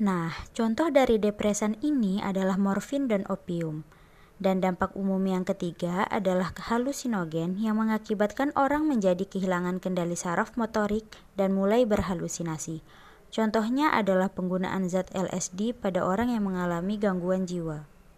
Nah, contoh dari depresan ini adalah morfin dan opium. Dan dampak umum yang ketiga adalah halusinogen yang mengakibatkan orang menjadi kehilangan kendali saraf motorik dan mulai berhalusinasi. Contohnya adalah penggunaan zat LSD pada orang yang mengalami gangguan jiwa.